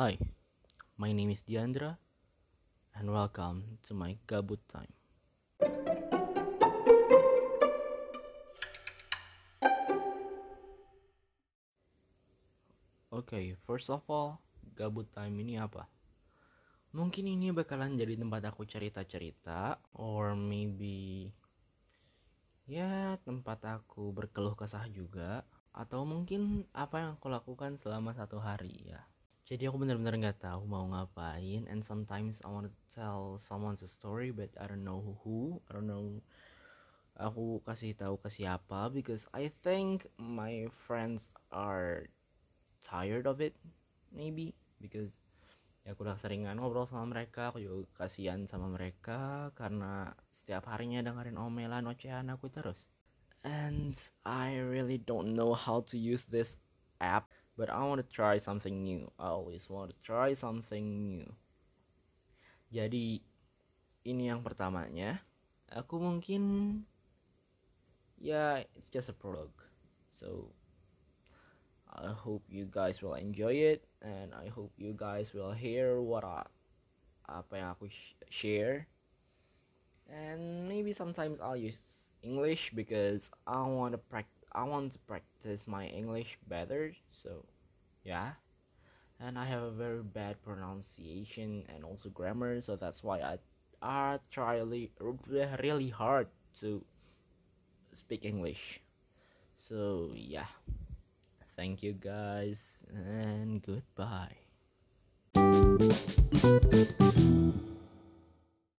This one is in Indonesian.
Hi, my name is Diandra, and welcome to my Gabut Time. Okay, first of all, Gabut Time ini apa? Mungkin ini bakalan jadi tempat aku cerita-cerita, or maybe ya tempat aku berkeluh kesah juga, atau mungkin apa yang aku lakukan selama satu hari ya jadi aku benar-benar nggak tahu mau ngapain and sometimes I want to tell someone's story but I don't know who I don't know aku kasih tahu ke siapa because I think my friends are tired of it maybe because ya aku udah seringan ngobrol sama mereka aku juga kasihan sama mereka karena setiap harinya dengerin omelan ocehan aku terus. And I really don't know how to use this app but I want to try something new. I always want to try something new. Jadi ini yang pertamanya. Aku mungkin ya yeah, it's just a prologue. So I hope you guys will enjoy it and I hope you guys will hear what I, apa yang aku share. And maybe sometimes I'll use English because I want to practice I want to practice my English better, so yeah. And I have a very bad pronunciation and also grammar, so that's why I I try really, really hard to speak English. So yeah. Thank you guys and goodbye.